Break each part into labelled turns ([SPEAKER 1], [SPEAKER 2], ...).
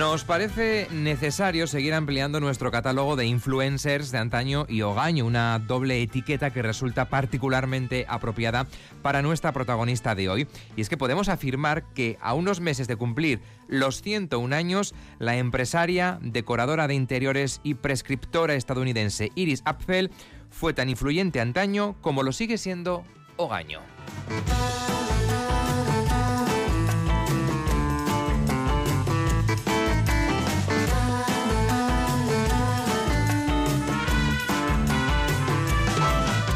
[SPEAKER 1] Nos parece necesario seguir ampliando nuestro catálogo de influencers de antaño y hogaño, una doble etiqueta que resulta particularmente apropiada para nuestra protagonista de hoy. Y es que podemos afirmar que a unos meses de cumplir los 101 años, la empresaria, decoradora de interiores y prescriptora estadounidense Iris Apfel fue tan influyente antaño como lo sigue siendo hogaño.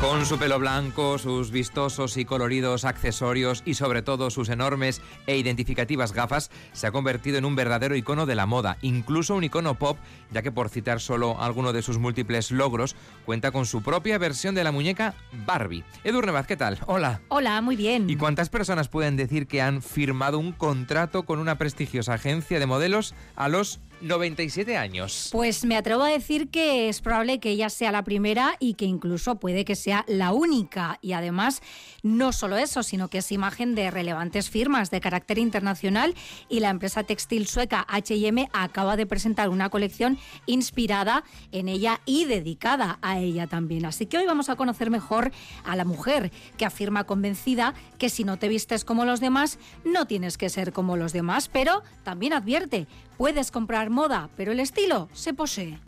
[SPEAKER 1] Con su pelo blanco, sus vistosos y coloridos accesorios y sobre todo sus enormes e identificativas gafas, se ha convertido en un verdadero icono de la moda, incluso un icono pop, ya que por citar solo alguno de sus múltiples logros, cuenta con su propia versión de la muñeca Barbie. Edurne Vaz, ¿qué tal? Hola.
[SPEAKER 2] Hola, muy bien.
[SPEAKER 1] ¿Y cuántas personas pueden decir que han firmado un contrato con una prestigiosa agencia de modelos a los 97 años.
[SPEAKER 2] Pues me atrevo a decir que es probable que ella sea la primera y que incluso puede que sea la única. Y además, no solo eso, sino que es imagen de relevantes firmas de carácter internacional y la empresa textil sueca HM acaba de presentar una colección inspirada en ella y dedicada a ella también. Así que hoy vamos a conocer mejor a la mujer que afirma convencida que si no te vistes como los demás, no tienes que ser como los demás, pero también advierte, puedes comprar moda, pero el estilo se posee.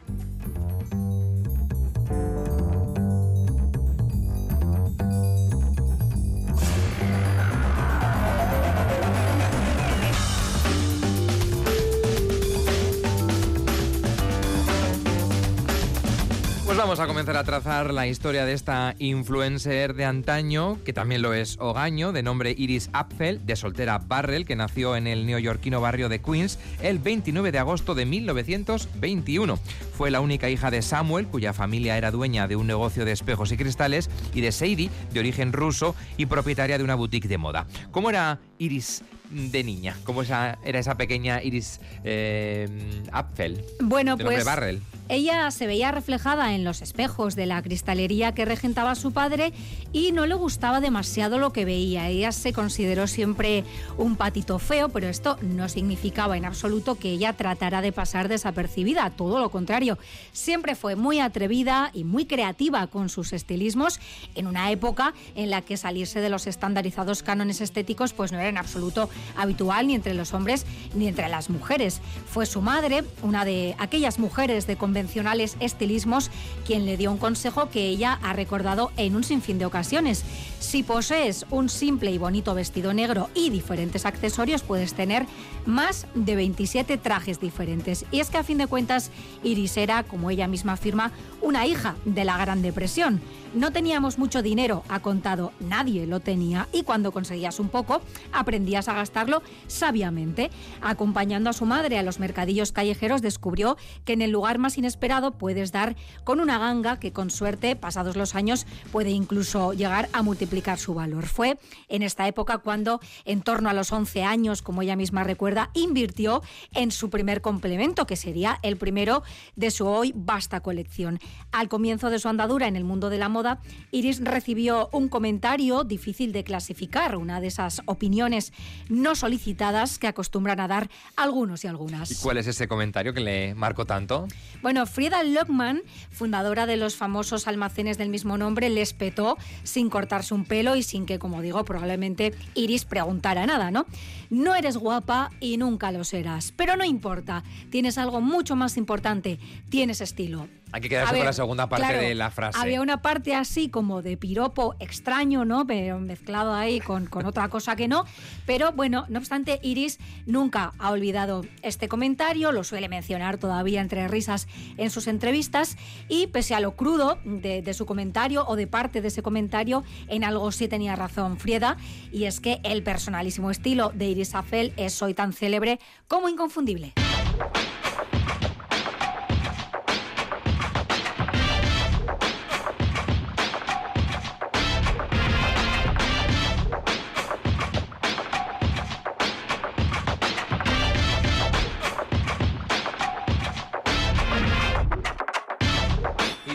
[SPEAKER 1] Vamos a comenzar a trazar la historia de esta influencer de antaño, que también lo es hogaño, de nombre Iris Apfel, de soltera Barrel, que nació en el neoyorquino barrio de Queens el 29 de agosto de 1921. Fue la única hija de Samuel, cuya familia era dueña de un negocio de espejos y cristales, y de Sadie, de origen ruso y propietaria de una boutique de moda. ¿Cómo era Iris de niña? ¿Cómo esa, era esa pequeña Iris eh, Apfel?
[SPEAKER 2] Bueno,
[SPEAKER 1] de
[SPEAKER 2] pues
[SPEAKER 1] Barrel?
[SPEAKER 2] Ella se veía reflejada en los espejos de la cristalería que regentaba su padre y no le gustaba demasiado lo que veía. Ella se consideró siempre un patito feo, pero esto no significaba en absoluto que ella tratara de pasar desapercibida, todo lo contrario. Siempre fue muy atrevida y muy creativa con sus estilismos en una época en la que salirse de los estandarizados cánones estéticos pues no era en absoluto habitual ni entre los hombres ni entre las mujeres. Fue su madre, una de aquellas mujeres de convencionales estilismos, quien le dio un consejo que ella ha recordado en un sinfín de ocasiones. Si posees un simple y bonito vestido negro y diferentes accesorios, puedes tener más de 27 trajes diferentes. Y es que a fin de cuentas, Iris era, como ella misma afirma, una hija de la Gran Depresión. No teníamos mucho dinero, ha contado, nadie lo tenía y cuando conseguías un poco, aprendías a gastarlo sabiamente. Acompañando a su madre a los mercadillos callejeros, descubrió que en el lugar más inesperado puedes dar con una ganga que con suerte, pasados los años, puede incluso llegar a multiplicar su valor. Fue en esta época cuando, en torno a los 11 años, como ella misma recuerda, invirtió en su primer complemento, que sería el primero de su hoy vasta colección. Al comienzo de su andadura en el mundo de la moda, Iris recibió un comentario difícil de clasificar, una de esas opiniones no solicitadas que acostumbran a dar algunos y algunas.
[SPEAKER 1] ¿Y cuál es ese comentario que le marcó tanto?
[SPEAKER 2] Bueno, Frida Lockman, fundadora de los famosos almacenes del mismo nombre, les petó sin cortarse un pelo y sin que, como digo, probablemente Iris preguntara nada, ¿no? No eres guapa y nunca lo serás, pero no importa, tienes algo mucho más importante, tienes estilo.
[SPEAKER 1] Hay que quedarse
[SPEAKER 2] ver,
[SPEAKER 1] con la segunda parte
[SPEAKER 2] claro,
[SPEAKER 1] de la frase.
[SPEAKER 2] Había una parte así como de piropo extraño, ¿no? Pero mezclado ahí con, con otra cosa que no. Pero bueno. Bueno, no obstante, Iris nunca ha olvidado este comentario, lo suele mencionar todavía entre risas en sus entrevistas y pese a lo crudo de, su comentario o de parte de ese comentario, en algo sí tenía razón Frieda y es que el personalísimo estilo de Iris Afel es hoy tan célebre como inconfundible.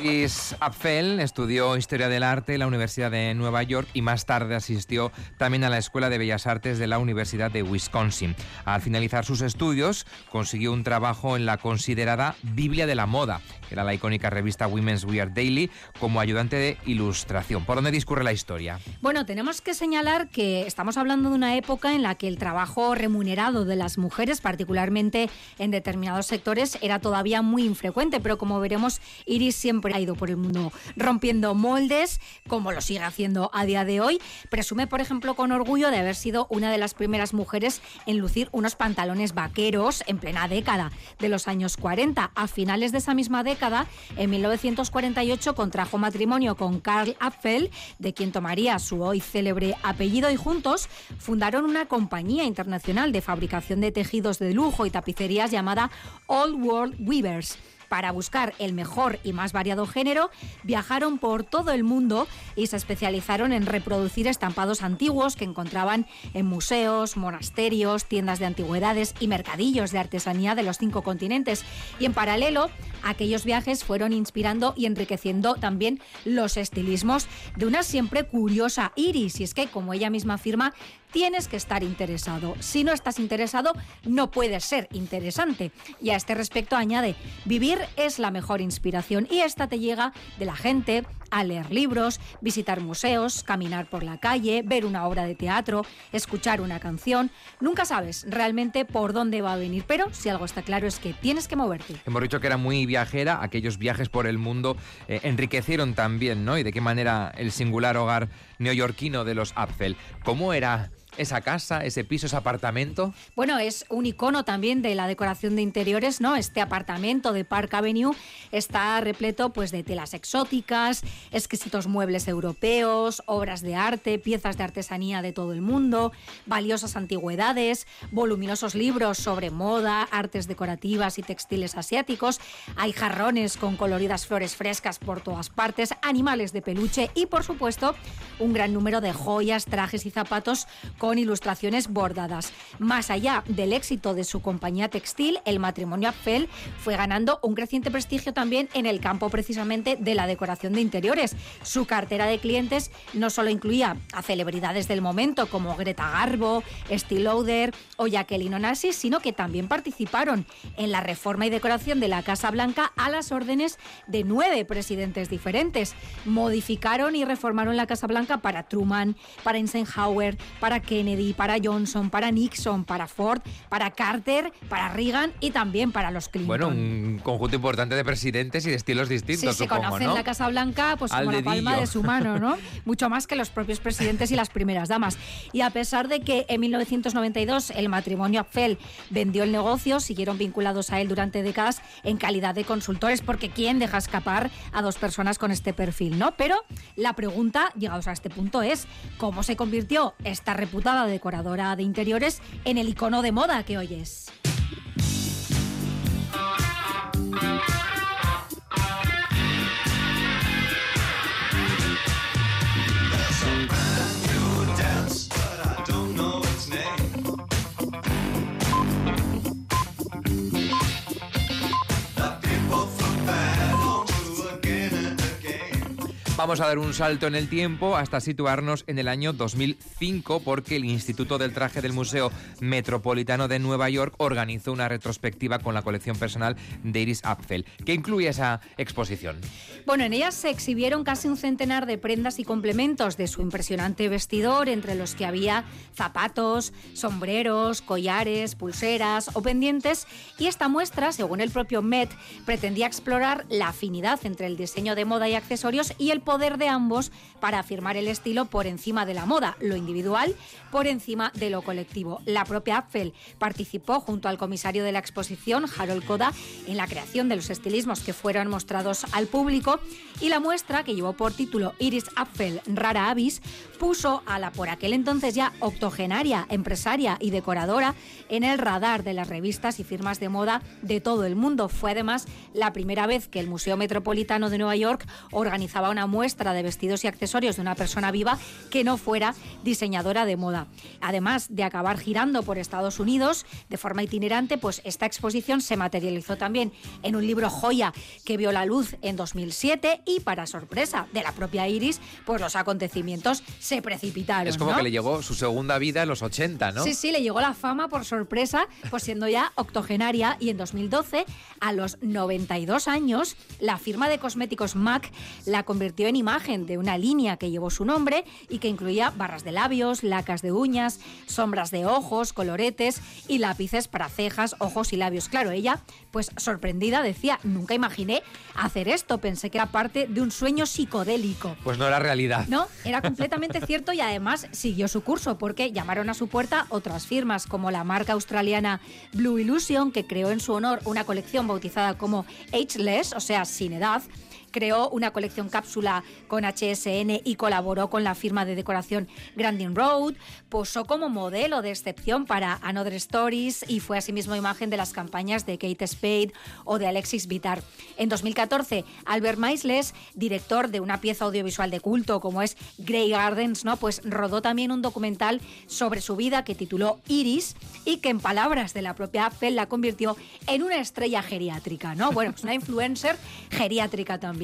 [SPEAKER 1] Iris Apfel estudió Historia del Arte en la Universidad de Nueva York y más tarde asistió también a la Escuela de Bellas Artes de la Universidad de Wisconsin. Al finalizar sus estudios, consiguió un trabajo en la considerada Biblia de la Moda, era la icónica revista Women's Wear Daily, como ayudante de ilustración. ¿Por dónde discurre la historia?
[SPEAKER 2] Bueno, tenemos que señalar que estamos hablando de una época en la que el trabajo remunerado de las mujeres, particularmente en determinados sectores, era todavía muy infrecuente, pero como veremos, Iris siempre ha ido por el mundo rompiendo moldes, como lo sigue haciendo a día de hoy. Presume, por ejemplo, con orgullo de haber sido una de las primeras mujeres en lucir unos pantalones vaqueros en plena década de los años 40. A finales de esa misma década, en 1948, contrajo matrimonio con Karl Apfel, de quien tomaría su hoy célebre apellido, y juntos fundaron una compañía internacional de fabricación de tejidos de lujo y tapicerías llamada Old World Weavers para buscar el mejor y más variado género, viajaron por todo el mundo y se especializaron en reproducir estampados antiguos que encontraban en museos, monasterios, tiendas de antigüedades y mercadillos de artesanía de los cinco continentes. Y en paralelo, aquellos viajes fueron inspirando y enriqueciendo también los estilismos de una siempre curiosa Iris. Y es que, como ella misma afirma, tienes que estar interesado. Si no estás interesado, no puedes ser interesante. Y a este respecto añade, vivir es la mejor inspiración y esta te llega de la gente, a leer libros, visitar museos, caminar por la calle, ver una obra de teatro, escuchar una canción. Nunca sabes realmente por dónde va a venir, pero si algo está claro es que tienes que moverte.
[SPEAKER 1] Hemos dicho que era muy viajera, aquellos viajes por el mundo eh, enriquecieron también, ¿no? Y de qué manera el singular hogar neoyorquino de los Apfel. ¿Cómo era esa casa, ese piso, ese apartamento?
[SPEAKER 2] Bueno, es un icono también de la decoración de interiores, ¿no? Este apartamento de Park Avenue está repleto pues de telas exóticas, exquisitos muebles europeos, obras de arte, piezas de artesanía de todo el mundo, valiosas antigüedades, voluminosos libros sobre moda, artes decorativas y textiles asiáticos, hay jarrones con coloridas flores frescas por todas partes, animales de peluche y por supuesto un gran número de joyas, trajes y zapatos con ilustraciones bordadas. Más allá del éxito de su compañía textil, el matrimonio Apfel fue ganando un creciente prestigio también en el campo precisamente de la decoración de interiores. Su cartera de clientes no solo incluía a celebridades del momento como Greta Garbo, Steve Lauder o Jacqueline Onassis, sino que también participaron en la reforma y decoración de la Casa Blanca a las órdenes de nueve presidentes diferentes. Modificaron y reformaron la Casa Blanca para Truman, para Eisenhower, para Kennedy, para Johnson, para Nixon, para Ford, para Carter, para Reagan y también para los Clinton.
[SPEAKER 1] Bueno, un conjunto importante de presidentes y de estilos distintos.
[SPEAKER 2] Sí, se conocen la Casa Blanca pues como la palma de su mano, ¿no? Mucho más que los propios presidentes y las primeras damas. Y a pesar de que en 1992 el matrimonio Apfel vendió el negocio, siguieron vinculados a él durante décadas en calidad de consultores, porque ¿quién deja escapar a dos personas con este perfil, no? Pero la pregunta, llegados a este punto, es ¿cómo se convirtió esta reputación decoradora de interiores en el icono de moda que hoy es.
[SPEAKER 1] Vamos a dar un salto en el tiempo hasta situarnos en el año 2005 porque el Instituto del Traje del Museo Metropolitano de Nueva York organizó una retrospectiva con la colección personal de Iris Apfel. ¿Qué incluye esa exposición?
[SPEAKER 2] Bueno, en ella se exhibieron casi un centenar de prendas y complementos de su impresionante vestidor, entre los que había zapatos, sombreros, collares, pulseras o pendientes, y esta muestra, según el propio Met, pretendía explorar la afinidad entre el diseño de moda y accesorios y el poder de ambos para afirmar el estilo por encima de la moda, lo individual por encima de lo colectivo. La propia Apfel participó junto al comisario de la exposición, Harold Koda, en la creación de los estilismos que fueron mostrados al público y la muestra, que llevó por título Iris Apfel Rara Avis, puso a la por aquel entonces ya octogenaria, empresaria y decoradora en el radar de las revistas y firmas de moda de todo el mundo. Fue además la primera vez que el Museo Metropolitano de Nueva York organizaba una muestra de vestidos y accesorios de una persona viva que no fuera diseñadora de moda. Además de acabar girando por Estados Unidos de forma itinerante, pues esta exposición se materializó también en un libro joya que vio la luz en 2007 y para sorpresa de la propia Iris, pues los acontecimientos se precipitaron.
[SPEAKER 1] Es como
[SPEAKER 2] ¿no?
[SPEAKER 1] que le llegó su segunda vida en los 80, ¿no?
[SPEAKER 2] Sí, sí, le llegó la fama por sorpresa, pues siendo ya octogenaria y en 2012, a los 92 años, la firma de cosméticos MAC la convirtió en imagen de una línea que llevó su nombre y que incluía barras de labios, lacas de uñas, sombras de ojos, coloretes y lápices para cejas, ojos y labios. Claro, ella, pues sorprendida, decía, nunca imaginé hacer esto, pensé que era parte de un sueño psicodélico.
[SPEAKER 1] Pues no era realidad.
[SPEAKER 2] No, era completamente cierto y además siguió su curso porque llamaron a su puerta otras firmas como la marca australiana Blue Illusion que creó en su honor una colección bautizada como Ageless, o sea, sin edad creó una colección cápsula con HSN y colaboró con la firma de decoración Grandin Road, posó como modelo de excepción para Another Stories y fue asimismo imagen de las campañas de Kate Spade o de Alexis Vitar. En 2014, Albert Maisles, director de una pieza audiovisual de culto como es Grey Gardens, ¿no? pues rodó también un documental sobre su vida que tituló Iris y que en palabras de la propia Apple la convirtió en una estrella geriátrica, ¿no? Bueno, es una influencer geriátrica también.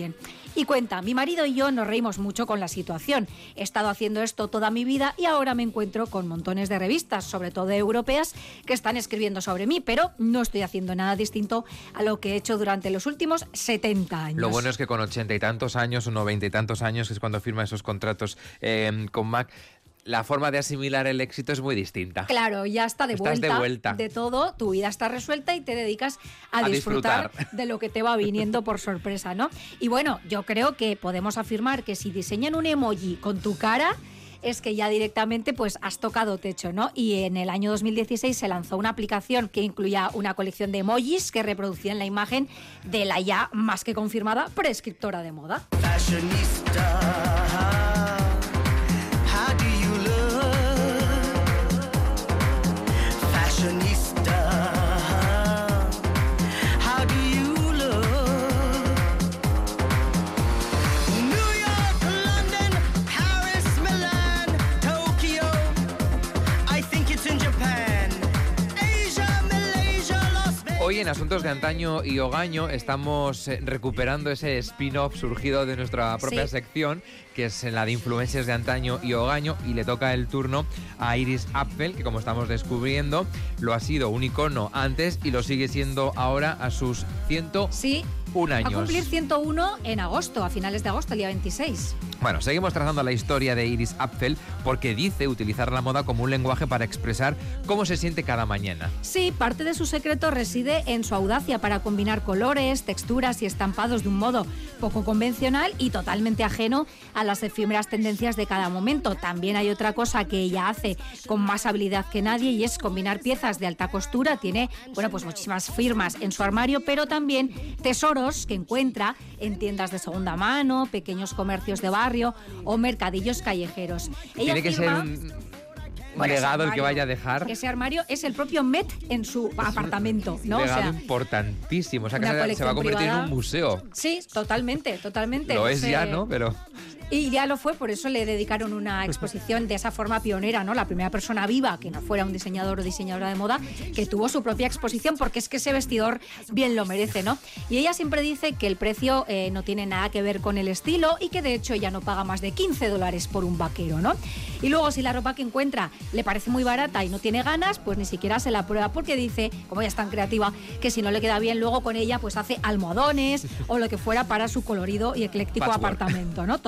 [SPEAKER 2] Y cuenta, mi marido y yo nos reímos mucho con la situación. He estado haciendo esto toda mi vida y ahora me encuentro con montones de revistas, sobre todo europeas, que están escribiendo sobre mí, pero no estoy haciendo nada distinto a lo que he hecho durante los últimos 70 años.
[SPEAKER 1] Lo bueno es que con ochenta y tantos años, o noventa y tantos años, que es cuando firma esos contratos eh, con Mac, la forma de asimilar el éxito es muy distinta.
[SPEAKER 2] Claro, ya está de
[SPEAKER 1] Estás
[SPEAKER 2] vuelta,
[SPEAKER 1] de vuelta.
[SPEAKER 2] de todo, tu vida está resuelta y te dedicas a,
[SPEAKER 1] A
[SPEAKER 2] disfrutar,
[SPEAKER 1] disfrutar.
[SPEAKER 2] de lo que te va viniendo por sorpresa, ¿no? Y bueno, yo creo que podemos afirmar que si diseñan un emoji con tu cara es que ya directamente pues has tocado techo, ¿no? Y en el año 2016 se lanzó una aplicación que incluía una colección de emojis que reproducían la imagen de la ya más que confirmada prescriptora de moda.
[SPEAKER 3] fashionista.
[SPEAKER 1] En Asuntos de Antaño y Ogaño estamos eh, recuperando ese spin-off surgido de nuestra propia
[SPEAKER 2] Sí.
[SPEAKER 1] sección, que es la de influencers de Antaño y Ogaño, y le toca el turno a Iris Apfel, que como estamos descubriendo, lo ha sido un icono antes y lo sigue siendo ahora a sus 101
[SPEAKER 2] Sí, va a
[SPEAKER 1] años.
[SPEAKER 2] cumplir 101 en agosto, a finales de agosto, el día 26.
[SPEAKER 1] Bueno, seguimos trazando la historia de Iris Apfel porque dice utilizar la moda como un lenguaje para expresar cómo se siente cada mañana.
[SPEAKER 2] Sí, parte de su secreto reside en su audacia para combinar colores, texturas y estampados de un modo poco convencional y totalmente ajeno a las efímeras tendencias de cada momento. También hay otra cosa que ella hace con más habilidad que nadie y es combinar piezas de alta costura. Tiene, bueno, pues muchísimas firmas en su armario, pero también tesoros que encuentra en tiendas de segunda mano, pequeños comercios de barrio o mercadillos callejeros. Ella
[SPEAKER 1] Tiene que ser
[SPEAKER 2] firma-
[SPEAKER 1] un, un
[SPEAKER 2] Bueno,
[SPEAKER 1] legado el que
[SPEAKER 2] armario-
[SPEAKER 1] vaya a dejar.
[SPEAKER 2] Ese armario es el propio Met en su apartamento, ¿no?
[SPEAKER 1] Un
[SPEAKER 2] O
[SPEAKER 1] legado
[SPEAKER 2] sea,
[SPEAKER 1] importantísimo. O sea, que se- va a convertir en
[SPEAKER 2] privada.
[SPEAKER 1] un museo.
[SPEAKER 2] sí, totalmente, totalmente.
[SPEAKER 1] Lo
[SPEAKER 2] No
[SPEAKER 1] es ya, ¿no? Pero
[SPEAKER 2] Y ya lo fue, por eso le dedicaron una exposición de esa forma pionera, ¿no? La primera persona viva que no fuera un diseñador o diseñadora de moda que tuvo su propia exposición, porque es que ese vestidor bien lo merece, ¿no? Y ella siempre dice que el precio eh, no tiene nada que ver con el estilo y que de hecho ella no paga más de 15 dólares por un vaquero, ¿no? Y luego si la ropa que encuentra le parece muy barata y no tiene ganas, pues ni siquiera se la prueba porque dice, como ella es tan creativa, que si no le queda bien luego con ella, pues hace almohadones o lo que fuera para su colorido y ecléctico
[SPEAKER 1] Patchwork.
[SPEAKER 2] apartamento, ¿no?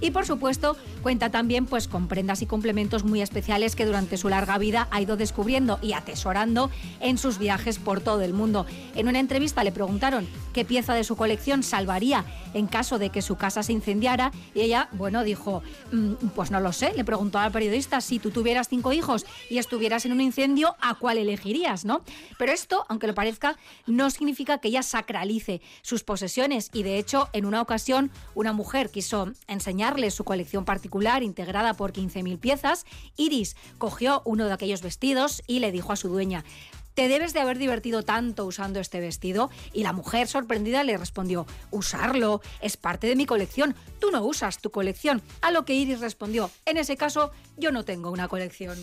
[SPEAKER 2] Y por supuesto, cuenta también pues con prendas y complementos muy especiales que durante su larga vida ha ido descubriendo y atesorando en sus viajes por todo el mundo. En una entrevista le preguntaron qué qué pieza de su colección salvaría en caso de que su casa se incendiara y ella, bueno, dijo, "Mm, pues no lo sé, le preguntó al periodista, si tú tuvieras cinco hijos y estuvieras en un incendio, ¿a cuál elegirías, no? Pero esto, aunque lo parezca, no significa que ella sacralice sus posesiones y de hecho, en una ocasión, una mujer quiso enseñarle su colección particular integrada por 15.000 piezas. Iris cogió uno de aquellos vestidos y le dijo a su dueña, te debes de haber divertido tanto usando este vestido. Y la mujer sorprendida le respondió, usarlo es parte de mi colección. Tú no usas tu colección. A lo que Iris respondió, en ese caso yo no tengo una colección.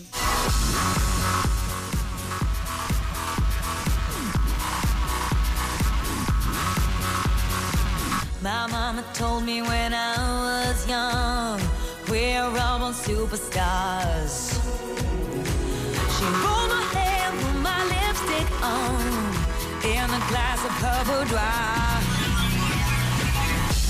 [SPEAKER 4] My mama told me when I was young, we're all born superstars. She rolled my hair, put my lipstick on, in a glass of her boudoir.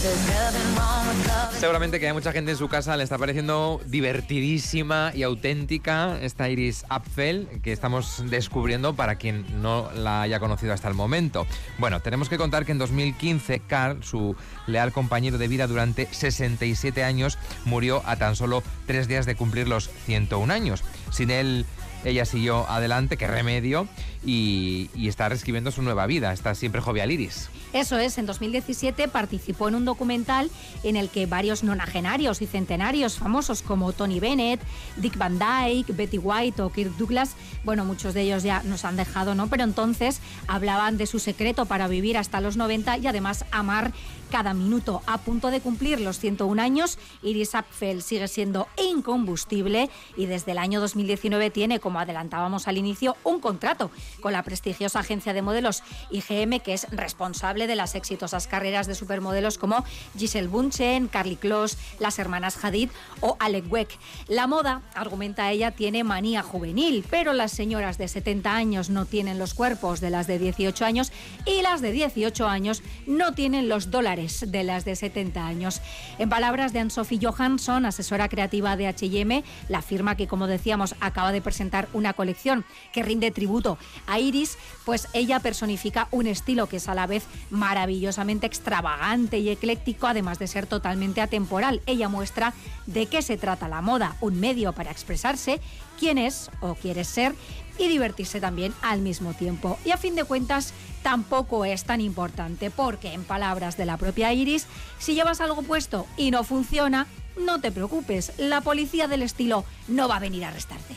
[SPEAKER 4] There's nothing wrong with love.
[SPEAKER 1] Seguramente que hay mucha gente en su casa le está pareciendo divertidísima y auténtica esta Iris Apfel que estamos descubriendo para quien no la haya conocido hasta el momento. Bueno, tenemos que contar que en 2015 Carl, su leal compañero de vida durante 67 años, murió a tan solo tres días de cumplir los 101 años. Sin él, ella siguió adelante, qué remedio, y, está reescribiendo su nueva vida. Está siempre jovial Iris.
[SPEAKER 2] Eso es, en 2017 participó en un documental en el que varios nonagenarios y centenarios famosos como Tony Bennett, Dick Van Dyke, Betty White o Kirk Douglas, bueno, muchos de ellos ya nos han dejado, ¿no? Pero entonces hablaban de su secreto para vivir hasta los 90 y además amar cada minuto. A punto de cumplir los 101 años, Iris Apfel sigue siendo incombustible y desde el año 2019 tiene, como adelantábamos al inicio, un contrato con la prestigiosa agencia de modelos IGM, que es responsable de las exitosas carreras de supermodelos como Giselle Bunchen, Carly Kloss, las hermanas Hadid o Alec Weck. La moda, argumenta ella, tiene manía juvenil, pero las señoras de 70 años no tienen los cuerpos de las de 18 años y las de 18 años no tienen los dólares de las de 70 años. En palabras de Anne-Sophie Johansson, asesora creativa de H&M, la firma que, como decíamos, acaba de presentar una colección que rinde tributo a Iris, pues ella personifica un estilo que es a la vez maravillosamente extravagante y ecléctico, además de ser totalmente atemporal. Ella muestra de qué se trata la moda, un medio para expresarse, quién es o quieres ser y divertirse también al mismo tiempo. Y a fin de cuentas, tampoco es tan importante, porque en palabras de la propia Iris, si llevas algo puesto y no funciona, no te preocupes, la policía del estilo no va a venir a arrestarte.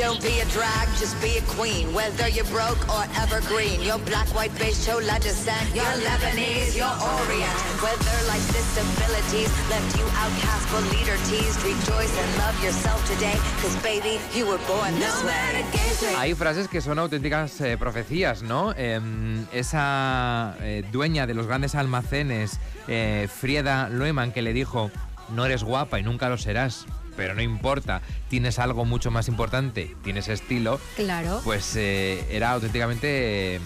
[SPEAKER 5] Don't be a drag, just be a queen. Whether you're broke or evergreen, you're black, white, beige, chola descent. You're Lebanese, you're Orient. Whether life's disabilities left you outcast but leader teased, rejoice and love yourself today. Cause baby, you were born this way.
[SPEAKER 1] Hay frases que son auténticas eh, profecías, ¿no? Eh, esa eh, dueña de los grandes almacenes, eh, Frieda Leumann, que le dijo, no eres guapa y nunca lo serás, pero no importa, tienes algo mucho más importante, tienes estilo,
[SPEAKER 2] Claro.
[SPEAKER 1] pues eh, era auténticamente eh,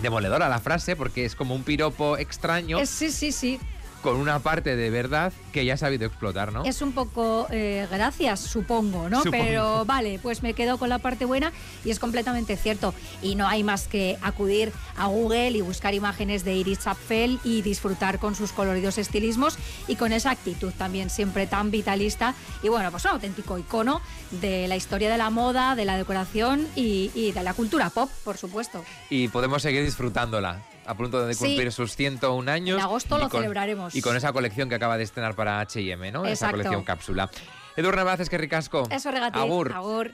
[SPEAKER 1] demoledora la frase porque es como un piropo extraño
[SPEAKER 2] Es- sí, sí, sí.
[SPEAKER 1] Con una parte de verdad que ya ha sabido explotar, ¿no?
[SPEAKER 2] Es un poco eh, gracias, supongo, ¿no?
[SPEAKER 1] Supongo.
[SPEAKER 2] Pero vale, pues me quedo con la parte buena y es completamente cierto. Y no hay más que acudir a Google y buscar imágenes de Iris Apfel y disfrutar con sus coloridos estilismos y con esa actitud también siempre tan vitalista. Y bueno, pues un auténtico icono de la historia de la moda, de la decoración y, y de la cultura pop, por supuesto.
[SPEAKER 1] Y podemos seguir disfrutándola. A punto de
[SPEAKER 2] Sí.
[SPEAKER 1] cumplir sus 101 años.
[SPEAKER 2] En agosto
[SPEAKER 1] y
[SPEAKER 2] lo
[SPEAKER 1] con-
[SPEAKER 2] celebraremos.
[SPEAKER 1] Y con esa colección que acaba de estrenar para H&M, ¿no? Esa
[SPEAKER 2] Exacto.
[SPEAKER 1] colección cápsula. Edu Navaz, es que ricasco.
[SPEAKER 2] Eso regatir.
[SPEAKER 1] Agur.
[SPEAKER 2] Agur.